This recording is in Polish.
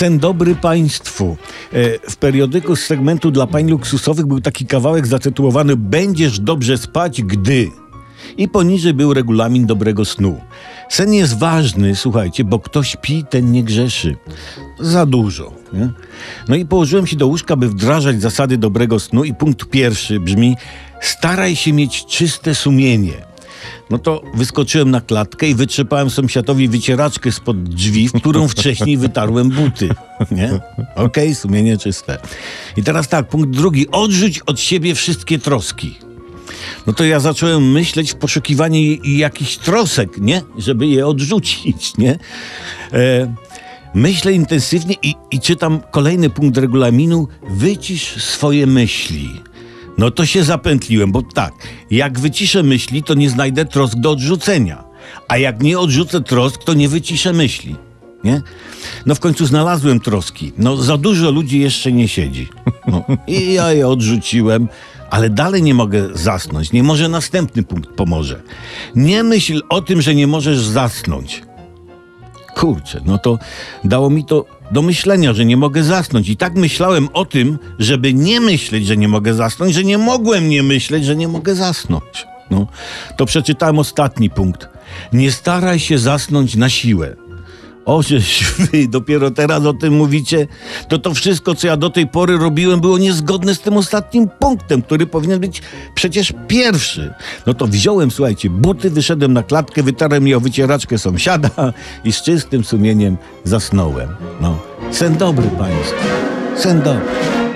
Sen dobry państwu. E, W periodyku z segmentu dla pań luksusowych był taki kawałek zatytułowany Będziesz dobrze spać, gdy. I poniżej był regulamin dobrego snu. Sen jest ważny, słuchajcie, bo kto śpi, ten nie grzeszy. Za dużo. Nie? No i położyłem się do łóżka, by wdrażać zasady dobrego snu i punkt pierwszy brzmi staraj się mieć czyste sumienie. No to wyskoczyłem na klatkę i wytrzepałem sąsiadowi wycieraczkę spod drzwi, w którą wcześniej wytarłem buty. Nie? Okej, sumienie czyste. I teraz tak, punkt drugi. Odrzuć od siebie wszystkie troski. No to ja zacząłem myśleć w poszukiwaniu jakichś trosek, nie? Żeby je odrzucić, nie? E, myślę intensywnie i, i czytam kolejny punkt regulaminu. Wycisz swoje myśli. No to się zapętliłem, bo tak, jak wyciszę myśli, to nie znajdę trosk do odrzucenia. A jak nie odrzucę trosk, to nie wyciszę myśli. Nie? No w końcu znalazłem troski. No za dużo ludzi jeszcze nie siedzi. No, I ja je odrzuciłem, ale dalej nie mogę zasnąć. Nie może następny punkt pomoże. Nie myśl o tym, że nie możesz zasnąć. Kurczę, no to dało mi to do myślenia, że nie mogę zasnąć. I tak myślałem o tym, żeby nie myśleć, że nie mogę zasnąć, że nie mogłem nie myśleć, że nie mogę zasnąć. No, to przeczytałem ostatni punkt. Nie staraj się zasnąć na siłę. O, wy dopiero teraz o tym mówicie, to to wszystko, co ja do tej pory robiłem, było niezgodne z tym ostatnim punktem, który powinien być przecież pierwszy. No to wziąłem, słuchajcie, buty, wyszedłem na klatkę, wytarłem je o wycieraczkę sąsiada i z czystym sumieniem zasnąłem. No, sen dobry państwu, sen dobry.